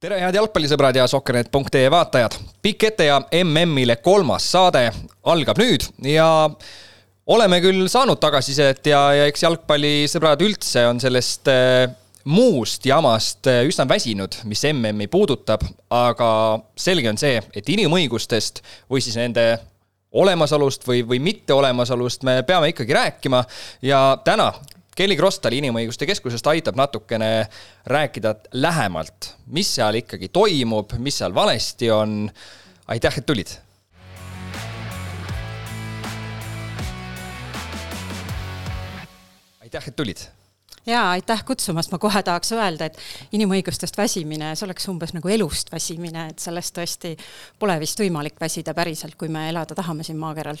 tere, head jalgpallisõbrad ja Sokkernet.ee vaatajad. pikk ette ja MM-ile kolmas saade algab nüüd ja oleme küll saanud tagasisidet ja, ja eks jalgpallisõbrad üldse on sellest äh, muust jamast äh, üsna väsinud, mis MM-i puudutab, aga selge on see, et inimõigustest või siis nende olemasolust või, või mitteolemasolust me peame ikkagi rääkima ja täna Kelly Krostal Inimõiguste Keskusest aitab natukene rääkida lähemalt, mis seal ikkagi toimub, mis seal valesti on. aitäh, et tulid. aitäh, et tulid jaa, aitäh kutsumast, ma kohe tahaks öelda, et inimõigustest väsimine, see oleks umbes nagu elust väsimine, et sellest tõesti pole vist võimalik väsida päriselt, kui me elada tahame siin maakeral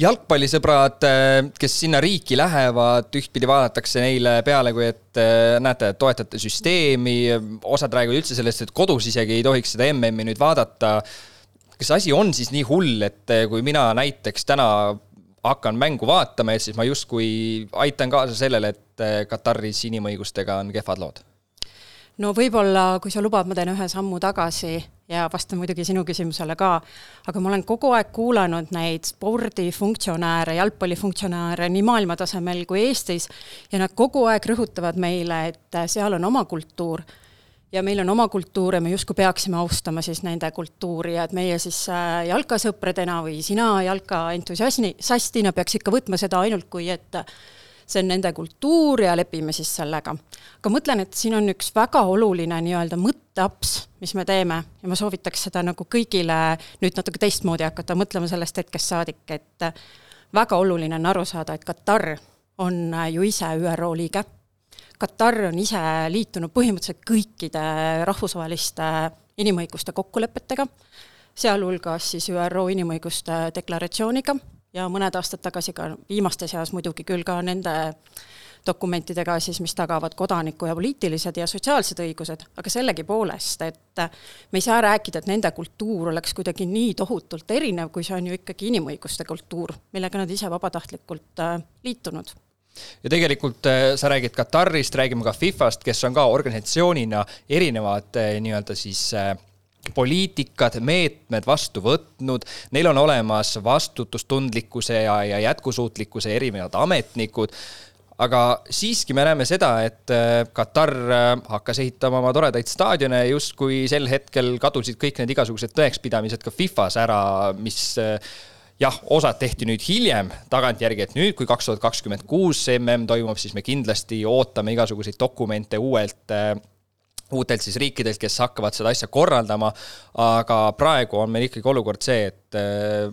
jalgpallisõbrad, äh, kes sinna riiki lähevad, ühtpidi vaadatakse neile peale, kui et äh, näete, toetate süsteemi, osad räägivad üldse sellest, et kodus isegi ei tohiks seda MM-i nüüd vaadata. kas asi on siis nii hull, et äh, kui mina näiteks täna hakkan mängu vaatama, et siis ma justkui aitan kaasa sellele, et Kataris inimõigustega on kehvad lood? No võib-olla, kui sa lubad, ma teen ühe sammu tagasi ja vastan muidugi sinu küsimusele ka, aga ma olen kogu aeg kuulanud neid spordifunktsionääre, jalgpallifunktsionääre nii maailma tasemel kui Eestis ja nad kogu aeg rõhutavad meile, et seal on oma kultuur. Ja meil on oma kultuur ja me justkui peaksime austama siis nende kultuuri ja et meie siis äh, jalkasõpradena või sina jalkaentusiastina peaks ikka võtma seda ainult kui, et see on nende kultuur ja lepime siis sellega. aga mõtlen, et siin on üks väga oluline nii-öelda mõtteaps, mis me teeme ja ma soovitaks seda nagu kõigile nüüd natuke teistmoodi hakata mõtlema sellest hetkest saadik, et väga oluline on aru saada, et Katar on ju ise ÜRO liige. Katar on ise liitunud põhimõtteliselt kõikide rahvusvaheliste inimõiguste kokkulepetega, sealhulgas siis ÜRO inimõiguste deklaratsiooniga ja mõned aastad tagasi ka viimaste seas muidugi küll ka nende dokumentidega siis, mis tagavad kodaniku ja poliitilised ja sotsiaalsed õigused, aga sellegipoolest, et me ei saa rääkida, et nende kultuur oleks kuidagi nii tohutult erinev, kui see on ju ikkagi inimõiguste kultuur, millega nad ise vabatahtlikult äh, liitunud. Ja tegelikult äh, sa räägid Katarist, räägime ka Fifast, kes on ka organisatsioonina erinevad äh, nii-öelda siis äh, poliitikad, meetmed vastu võtnud, neil on olemas vastutustundlikkuse ja, ja jätkusuutlikkuse erinevad ametnikud, aga siiski me näeme seda, et äh, Katar äh, hakkas ehitama oma toredaid staadione, justkui sel hetkel kadusid kõik need igasugused tõekspidamised ka Fifas ära, mis äh, jah, osad tehti nüüd hiljem tagantjärgi, et nüüd, kui kaks tuhat kakskümmend kuus mm toimub, siis me kindlasti ootame igasuguseid dokumente uuelt uutelt siis riikidelt, kes hakkavad seda asja korraldama, aga praegu on meil ikkagi olukord see, et äh,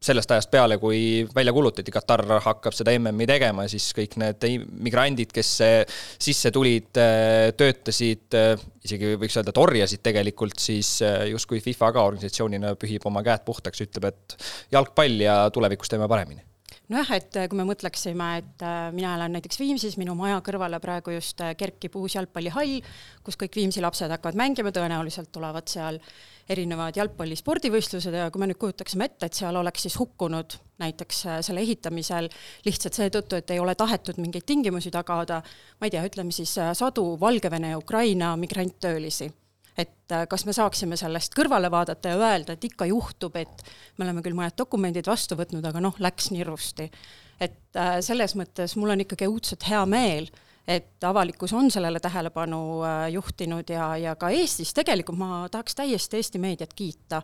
sellest ajast peale, kui välja kuulutati, Katar hakkab seda MM-i tegema, siis kõik need migrandid, kes äh, sisse tulid, äh, töötasid, isegi võiks öelda, et orjasid tegelikult, siis justkui FIFA ka organisatsioonina pühib oma käed puhtaks, ütleb, et jalgpall ja tulevikus teeme paremini nojah, et äh, kui me mõtleksime, et äh, mina elan näiteks Viimsis, minu maja kõrvale praegu just äh, kerkib uus jalgpallihall, kus kõik Viimsi lapsed hakkavad mängima, tõenäoliselt tulevad seal erinevad jalgpallispordivõistlused ja kui me nüüd kujutaksime ette, et seal oleks siis hukkunud näiteks selle ehitamisel lihtsalt seetõttu, et ei ole tahetud mingeid tingimusi tagada, ma ei tea, ütleme siis sadu Valgevene ja Ukraina migranttöölisi et äh, kas me saaksime sellest kõrvale vaadata ja öelda, et ikka juhtub, et me oleme küll mõned dokumendid vastu võtnud, aga noh, läks nirrusti. et äh, selles mõttes mul on ikkagi õudselt hea meel, et avalikkus on sellele tähelepanu äh, juhtinud ja, ja ka Eestis tegelikult ma tahaks täiesti Eesti meediat kiita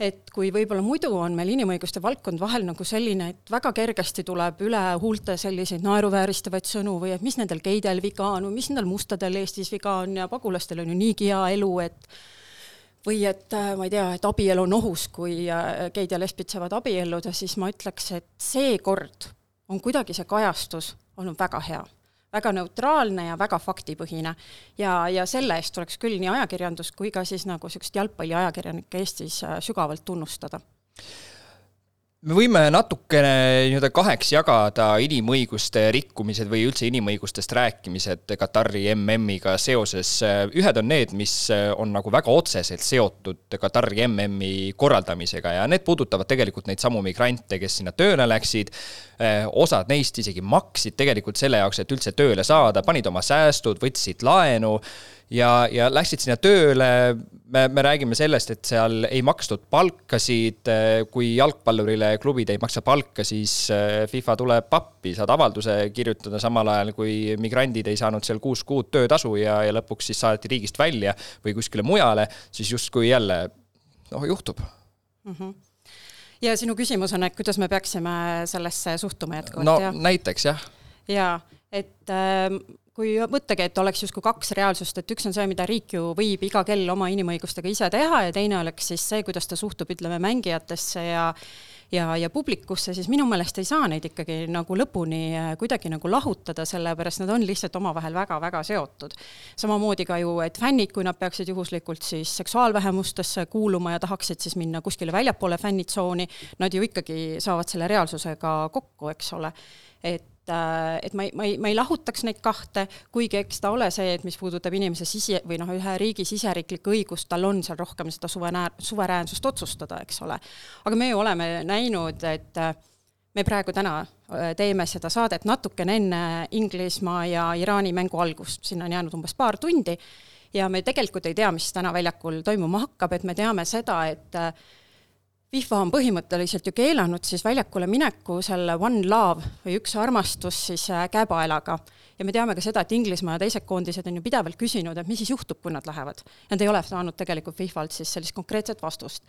et kui võib-olla muidu on meil inimõiguste valdkond vahel nagu selline, et väga kergesti tuleb üle huulte selliseid naeruvääristavaid sõnu või et mis nendel geidel viga on või mis nendel mustadel Eestis viga on ja pagulastel on ju niigi hea elu, et või et äh, ma ei tea, et abielu on ohus, kui äh, geid ja lesbid saavad abielluda, siis ma ütleks, et seekord on kuidagi see kajastus olnud väga hea väga neutraalne ja väga faktipõhine. ja, ja selle eest tuleks küll nii ajakirjandust kui ka siis nagu niisugust jalgpalliajakirjanikke Eestis äh, sügavalt tunnustada me võime natukene nii-öelda kaheks jagada inimõiguste rikkumised või üldse inimõigustest rääkimised Katari MM-iga seoses. ühed on need, mis on nagu väga otseselt seotud Katari MM-i korraldamisega ja need puudutavad tegelikult neid samu migrante, kes sinna tööle läksid. osad neist isegi maksid tegelikult selle jaoks, et üldse tööle saada, panid oma säästud, võtsid laenu ja, ja läksid sinna tööle. me, me räägime sellest, et seal ei makstud palkasid. kui jalgpallurile klubid ei maksa palka, siis äh, FIFA tuleb appi, saad avalduse kirjutada samal ajal kui migrandid ei saanud seal kuus kuud töötasu ja, ja lõpuks siis saadeti riigist välja või kuskile mujale, siis justkui jälle noh, juhtub mm. -hmm ja sinu küsimus on, et kuidas me peaksime sellesse suhtuma jätkuvalt? no ja? näiteks jah. jaa, et äh, kui mõttagi, et oleks justkui kaks reaalsust, et üks on see, mida riik ju võib iga kell oma inimõigustega ise teha ja teine oleks siis see, kuidas ta suhtub, ütleme, mängijatesse ja ja, ja publikusse, siis minu meelest ei saa neid ikkagi nagu lõpuni äh, kuidagi nagu lahutada, sellepärast nad on lihtsalt omavahel väga-väga seotud. samamoodi ka ju, et fännid, kui nad peaksid juhuslikult siis seksuaalvähemustesse kuuluma ja tahaksid siis minna kuskile väljapoole fännitsooni, nad ju ikkagi saavad selle reaalsusega kokku, eks ole. et äh, et ma ei, ma ei, ma ei lahutaks neid kahte, kuigi eks ta ole see, et mis puudutab inimese sisi- või noh, ühe riigi siseriiklikku õigust, tal on seal rohkem seda suveräär-, suveräänsust otsustada, eks ole. aga me ju oleme näinud, et äh, me praegu täna äh, teeme seda saadet natukene enne Inglismaa ja Iraani mängu algust, sinna on jäänud umbes paar tundi, ja me tegelikult ei tea, mis täna väljakul toimuma hakkab, et me teame seda, et FIFA on põhimõtteliselt ju keelanud siis väljakule mineku selle One Love või üks armastus siis äh, käepaelaga. ja me teame ka seda, et Inglismaa ja teised koondised on ju pidevalt küsinud, et mis siis juhtub, kui nad lähevad. Nad ei ole saanud tegelikult FIFA-lt siis sellist konkreetset vastust.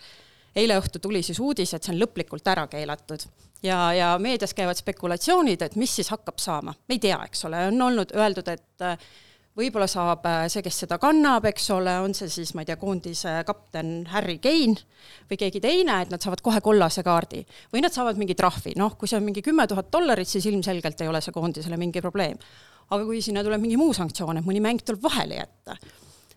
eile õhtul tuli siis uudis, et see on lõplikult ära keelatud ja, ja meedias käivad spekulatsioonid, et mis siis hakkab saama. me ei tea, eks ole, on olnud öeldud, et äh, võib-olla saab äh, see, kes seda kannab, eks ole, on see siis, ma ei tea, koondise kapten Harry Kane või keegi teine, et nad saavad kohe kollase kaardi. või nad saavad mingi trahvi, noh, kui see on mingi kümme tuhat dollarit, siis ilmselgelt ei ole see koondisele mingi probleem. aga kui sinna tuleb mingi muu sanktsioon, et mõni mäng tuleb vahele jätta,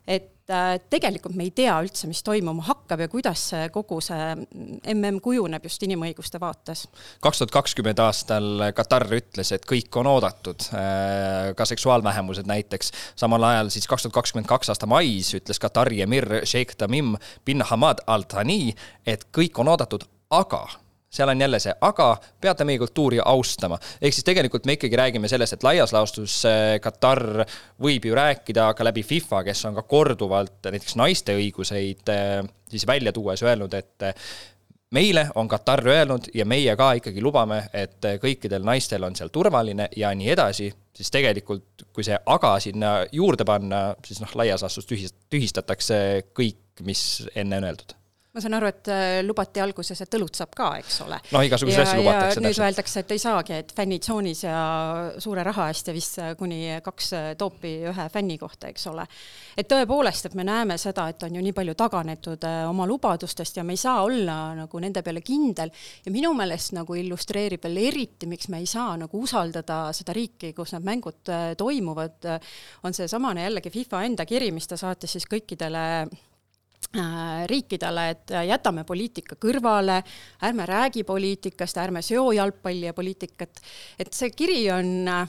et äh, tegelikult me ei tea üldse, mis toimuma hakkab ja kuidas see kogu see mm kujuneb just inimõiguste vaates. kaks tuhat kakskümmend aastal Katar ütles, et kõik on oodatud, äh, ka seksuaalvähemused näiteks. samal ajal siis kaks tuhat kakskümmend kaks aasta mais ütles Katari emir Sheikh Tamim bin Hamad Al Thani, et kõik on oodatud, aga seal on jälle see, aga peate meie kultuuri austama. ehk siis tegelikult me ikkagi räägime sellest, et laias laastus Katar võib ju rääkida ka läbi FIFA, kes on ka korduvalt näiteks naiste õiguseid eh, siis välja tuues öelnud, et eh, meile on Katar öelnud ja meie ka ikkagi lubame, et kõikidel naistel on seal turvaline ja nii edasi, siis tegelikult kui see aga sinna juurde panna, siis noh, laias laastus tühist-, tühistatakse kõik, mis enne on öeldud ma saan aru, et äh, lubati alguses, et õlut saab ka, eks ole. noh, igasuguseid asju lubatakse. nüüd öeldakse, et ei saagi, et fännitsoonis ja suure raha eest ja vist äh, kuni kaks äh, toopi ühe fänni kohta, eks ole. et tõepoolest, et me näeme seda, et on ju nii palju taganetud oma lubadustest ja me ei saa olla nagu nende peale kindel ja minu meelest nagu illustreerib veel eriti, miks me ei saa nagu usaldada seda riiki, kus need mängud toimuvad, on seesamane jällegi FIFA enda kiri, mis ta saatis siis kõikidele riikidele, et jätame poliitika kõrvale, ärme räägi poliitikast, ärme seo jalgpalli ja poliitikat, et see kiri on äh,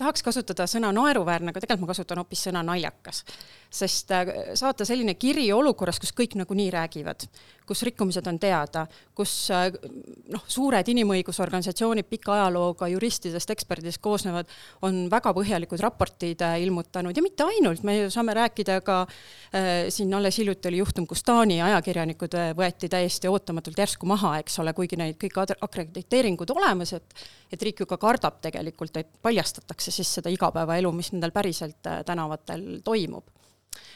tahaks kasutada sõna naeruväärne, aga tegelikult ma kasutan hoopis sõna naljakas. Sest äh, saata selline kiri olukorras, kus kõik nagunii räägivad, kus rikkumised on teada, kus äh, noh, suured inimõigusorganisatsioonid pika ajalooga juristidest, ekspertidest koosnevad, on väga põhjalikud raportid äh, ilmutanud. Ja mitte ainult, me saame rääkida ka äh,, siin alles hiljuti oli juhtum, kus Taani ajakirjanikud võeti täiesti ootamatult järsku maha, eks ole, kuigi neid kõik akrediteeringud olemas, et et riik ju ka kardab tegelikult, et paljastatakse siis seda igapäevaelu, mis nendel päriselt tänavatel toimub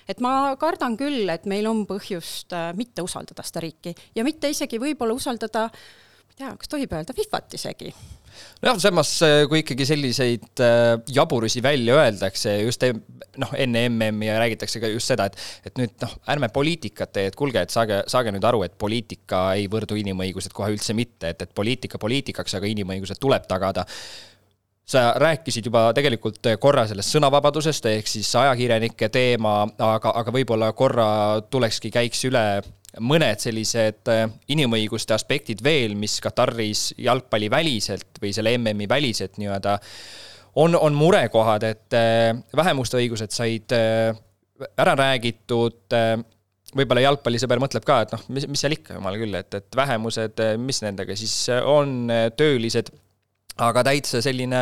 et ma kardan küll, et meil on põhjust äh, mitte usaldada seda riiki ja mitte isegi võib-olla usaldada ma ei tea, kas tohib öelda, Fifat isegi. Nojah, samas äh, kui ikkagi selliseid äh, jaburusi välja öeldakse just noh, enne MM-i ja räägitakse ka just seda, et, et nüüd noh, ärme poliitikat tee, et kuulge, et saage, saage nüüd aru, et poliitika ei võrdu inimõigused kohe üldse mitte, et, et poliitika poliitikaks, aga inimõigused tuleb tagada sa rääkisid juba tegelikult korra sellest sõnavabadusest ehk siis ajakirjanike teema, aga, aga võib-olla korra tulekski, käiks üle mõned sellised inimõiguste aspektid veel, mis Kataris jalgpalliväliselt või selle MM-i väliselt nii-öelda on, on murekohad, et vähemuste õigused said ära räägitud võib-olla jalgpallisõber mõtleb ka, et noh, mis, mis seal ikka, jumal küll, et, et vähemused, mis nendega siis on, töölised, aga täitsa selline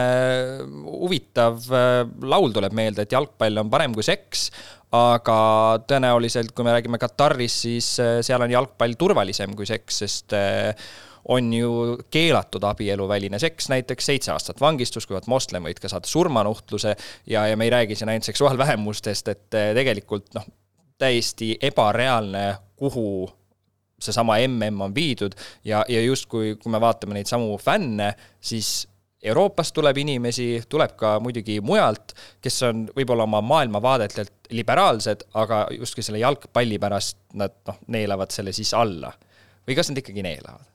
huvitav äh, laul tuleb meelde, et jalgpall on parem kui seks, aga tõenäoliselt, kui me räägime Katarist, siis äh, seal on jalgpall turvalisem kui seks, sest äh, on ju keelatud abieluväline seks, näiteks seitse aastat vangistust, kui oled moslem, võid ka saada surmanuhtluse ja, ja me ei räägi siin ainult seksuaalvähemustest, et tegelikult noh, täiesti ebareaalne, kuhu seesama mm on viidud ja, ja justkui, kui me vaatame neid samu fänne, siis Euroopast tuleb inimesi, tuleb ka muidugi mujalt, kes on võib-olla oma maailmavaadetelt liberaalsed, aga justkui selle jalgpalli pärast nad noh, neelavad selle siis alla. või kas nad ikkagi neelavad?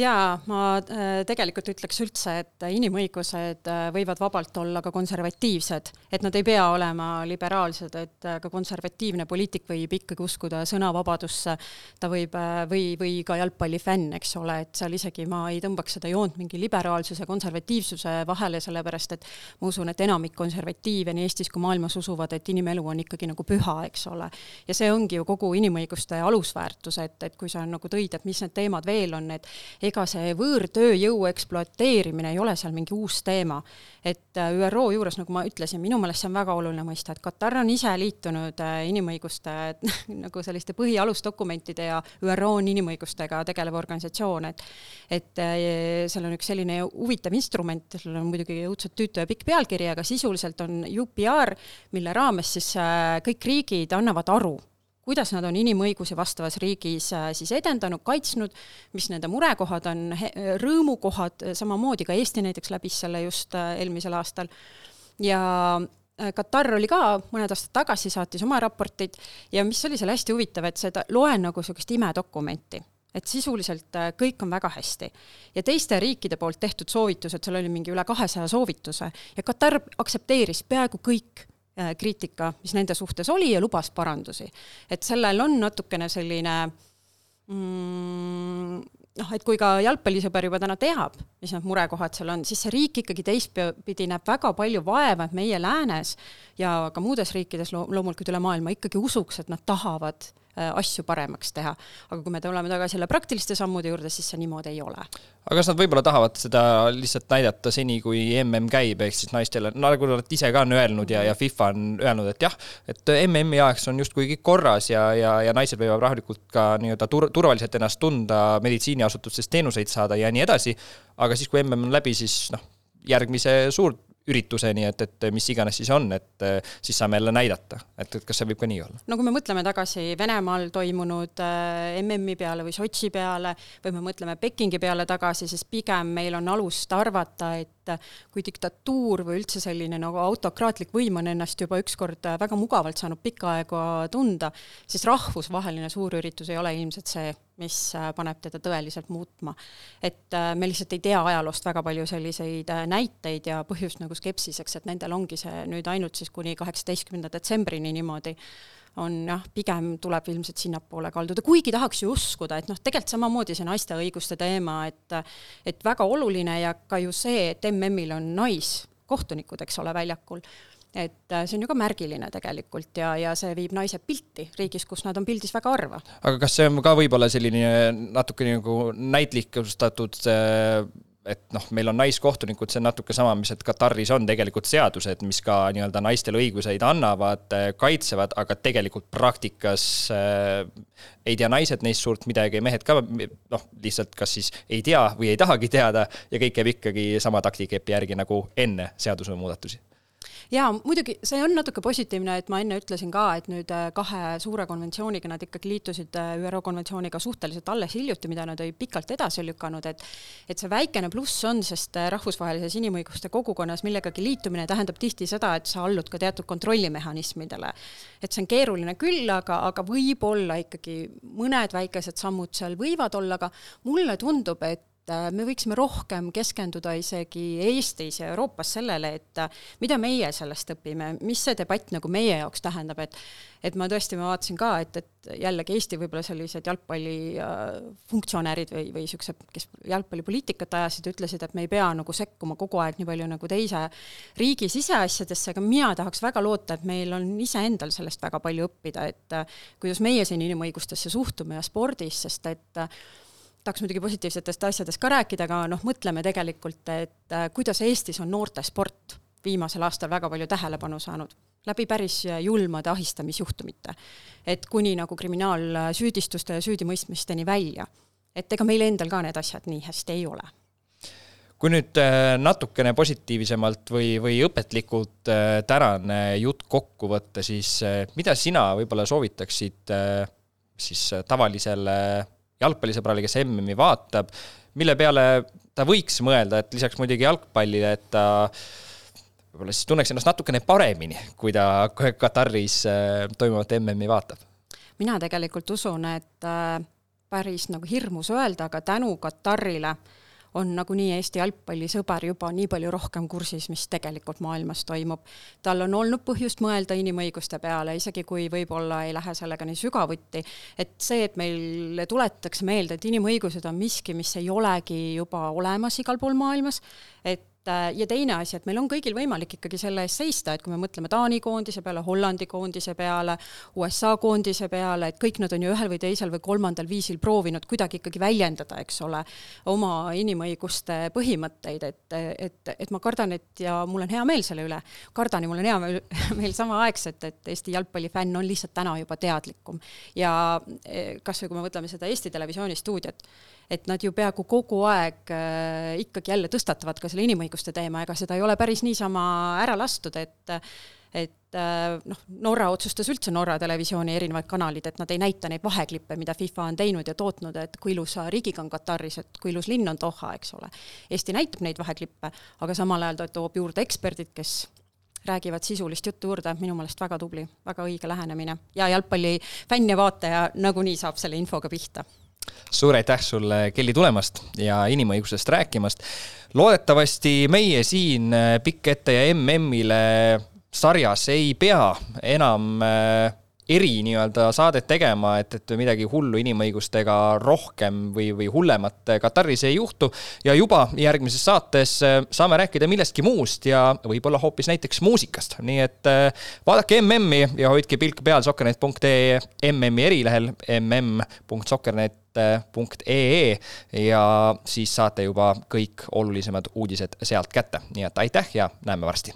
Jaa, ma äh, tegelikult ütleks üldse, et inimõigused äh, võivad vabalt olla ka konservatiivsed, et nad ei pea olema liberaalsed, et äh, ka konservatiivne poliitik võib ikkagi uskuda sõnavabadusse, ta võib, või, või ka jalgpallifänn, eks ole, et seal isegi ma ei tõmbaks seda joont mingi liberaalsuse, konservatiivsuse vahele, sellepärast et ma usun, et enamik konservatiive nii Eestis kui maailmas usuvad, et inimelu on ikkagi nagu püha, eks ole. ja see ongi ju kogu inimõiguste alusväärtus, et, et kui sa nagu tõid, et mis need teemad veel on, et ega see võõrtööjõu ekspluateerimine ei ole seal mingi uus teema. et äh, ÜRO juures, nagu ma ütlesin, minu meelest see on väga oluline mõista, et Katar on ise liitunud äh, inimõiguste nagu selliste põhialusdokumentide ja ÜRO on inimõigustega tegelev organisatsioon, et et äh, seal on üks selline huvitav instrument, sellel on muidugi õudselt tüütu ja pikk pealkiri, aga sisuliselt on UPR, mille raames siis kõik riigid annavad aru kuidas nad on inimõigusi vastavas riigis äh, siis edendanud, kaitsnud, mis nende murekohad on, rõõmukohad, samamoodi ka Eesti näiteks läbis selle just äh, eelmisel aastal. ja äh, Katar oli ka mõned aastad tagasi, saatis oma raportid ja mis oli seal hästi huvitav, et seda loen nagu niisugust imedokumenti et sisuliselt kõik on väga hästi. ja teiste riikide poolt tehtud soovitused, seal oli mingi üle kahesaja soovituse ja Katar aktsepteeris peaaegu kõik Äh, kriitika, mis nende suhtes oli ja lubas parandusi. et sellel on natukene selline mm, noh, et kui ka jalgpallisõber juba täna teab, mis need murekohad seal on, siis see riik ikkagi teistpidi näeb väga palju vaeva, et meie läänes ja ka muudes riikides lo loomulikult üle maailma ikkagi usuks, et nad tahavad Äh, asju paremaks teha. aga kui me tuleme tagasi jälle praktiliste sammude juurde, siis see niimoodi ei ole. aga kas nad võib-olla tahavad seda lihtsalt näidata seni, kui mm käib, ehk siis naistele, nagu nad ise ka on öelnud ja, ja FIFA on öelnud, et jah, et MM-i ajaks on justkui kõik korras ja, ja, ja naised võivad rahulikult ka nii-öelda tur-, turvaliselt ennast tunda, meditsiiniasutustes teenuseid saada ja nii edasi, aga siis, kui MM on läbi, siis noh, järgmise suur ürituseni, et, et mis iganes siis on, et siis saame jälle näidata, et, et kas see võib ka nii olla? no kui me mõtleme tagasi Venemaal toimunud äh, MM-i peale või Sotši peale või me mõtleme Pekingi peale tagasi, siis pigem meil on alust arvata, et kui diktatuur või üldse selline nagu autokraatlik võim on ennast juba ükskord väga mugavalt saanud pikka aega tunda, siis rahvusvaheline suurüritus ei ole ilmselt see, mis äh, paneb teda tõeliselt muutma. et äh, me lihtsalt ei tea ajaloost väga palju selliseid äh, näiteid ja põhjust nagu skepsiseks, et nendel ongi see nüüd ainult siis kuni kaheksateistkümnenda detsembrini niimoodi on jah, pigem tuleb ilmselt sinnapoole kalduda, kuigi tahaks ju uskuda, et noh, tegelikult samamoodi see naiste õiguste teema, et et väga oluline ja ka ju see, et MM-il on naiskohtunikud, eks ole, väljakul et äh, see on ju ka märgiline tegelikult ja, ja see viib naised pilti riigis, kus nad on pildis väga harva. aga kas see on ka võib-olla selline natuke nagu näitlikustatud et noh, meil on naiskohtunikud, see on natuke sama, mis, et Kataris on tegelikult seadused, mis ka nii-öelda naistele õiguseid annavad, kaitsevad, aga tegelikult praktikas äh, ei tea naised neist suurt midagi, mehed ka noh, lihtsalt kas siis ei tea või ei tahagi teada ja kõik käib ikkagi sama taktikepi järgi nagu enne seadusemuudatusi jaa, muidugi see on natuke positiivne, et ma enne ütlesin ka, et nüüd äh, kahe suure konventsiooniga nad ikkagi liitusid äh, ÜRO konventsiooniga suhteliselt alles hiljuti, mida nad pikalt edasi lükanud, et et see väikene pluss on, sest äh, rahvusvahelises inimõiguste kogukonnas millegagi liitumine tähendab tihti seda, et sa allud ka teatud kontrollimehhanismidele. et see on keeruline küll, aga, aga võib-olla ikkagi mõned väikesed sammud seal võivad olla, aga mulle tundub, et äh, me võiksime rohkem keskenduda isegi Eestis ja Euroopas sellele, et äh, mida meie sellest õpime, mis see debatt nagu meie jaoks tähendab, et et ma tõesti, ma vaatasin ka, et, et jällegi Eesti võib-olla sellised jalgpalli äh, või, või niisugused, kes jalgpallipoliitikat ajasid, ütlesid, et me ei pea nagu sekkuma kogu aeg nii palju nagu teise riigi siseasjadesse, aga mina tahaks väga loota, et meil on iseendal sellest väga palju õppida, et kuidas meie siin inimõigustesse suhtume ja spordis, sest et tahaks muidugi positiivsetest asjadest ka rääkida, aga noh, mõtleme tegelikult, et äh, kuidas Eestis on noortesport viimasel aastal väga palju tähelepanu saanud läbi päris julmade ahistamisjuhtumite. et kuni nagu kriminaalsüüdistuste ja süüdimõistmisteni välja. et ega meil endal ka need asjad nii hästi ei ole kui nüüd äh, natukene positiivsemalt või, või õpetlikult äh, tänane jutt kokku võtta, siis mida sina võib-olla soovitaksid siis tavalisele jalgpallisõbrale, kes MM-i vaatab, mille peale ta võiks mõelda, et lisaks muidugi jalgpallile, et ta võib-olla siis tunneks ennast natukene paremini, kui ta Kataris äh, toimuvat MM-i vaatab? mina tegelikult usun, et äh, päris nagu hirmus öelda, aga tänu Katarile äh, on nagunii Eesti jalgpallisõber juba nii palju rohkem kursis, mis tegelikult maailmas toimub. tal on olnud põhjust mõelda inimõiguste peale, isegi kui võib-olla ei lähe sellega nii sügavuti, et see, et meile tuletatakse meelde, et inimõigused on miski, mis ei olegi juba olemas igal pool maailmas, et Äh, ja teine asi, et meil on kõigil võimalik ikkagi selle eest seista, et kui me mõtleme Taani koondise peale, Hollandi koondise peale, USA koondise peale, et kõik nad on ju ühel või teisel või kolmandal viisil proovinud kuidagi ikkagi väljendada, eks ole, oma inimõiguste põhimõtteid, et, et, et ma kardan, et ja mul on hea meel selle üle, kardan ja mul on hea meel, meel samaaegselt, et Eesti jalgpallifänn on lihtsalt täna juba teadlikum. ja eh, kas või kui me võtame seda Eesti Televisiooni stuudiot, et nad ju peaaegu kogu aeg äh, ikkagi jälle tõstatavad ka selle inimõiguste teema, ega seda ei ole päris niisama ära lastud, et et äh, noh, Norra otsustas üldse Norra televisiooni erinevad kanalid, et nad ei näita neid vaheklippe, mida FIFA on teinud ja tootnud, et kui ilusa riigiga on Kataris, et kui ilus linn on Doha, eks ole. Eesti näitab neid vaheklippe, aga samal ajal ta toob juurde eksperdid, kes räägivad sisulist juttu juurde, minu meelest väga tubli, väga õige lähenemine ja jalgpallifänn ja vaataja nagunii saab selle infoga pihta suur aitäh sulle, Kelly, tulemast ja inimõigusest rääkimast. loodetavasti meie siin äh, Pikk ette ja MM-ile sarjas ei pea enam äh, eri nii-öelda saadet tegema, et, et midagi hullu inimõigustega rohkem või, või hullemat Kataris ei juhtu. ja juba järgmises saates äh, saame rääkida millestki muust ja võib-olla hoopis näiteks muusikast, nii et vaadake MM-i ja hoidke pilk peal sokkernet.ee MM-i erilehel mm.sokkernet punkt.ee ja siis saate juba kõik olulisemad uudised sealt kätte, nii et aitäh ja näeme varsti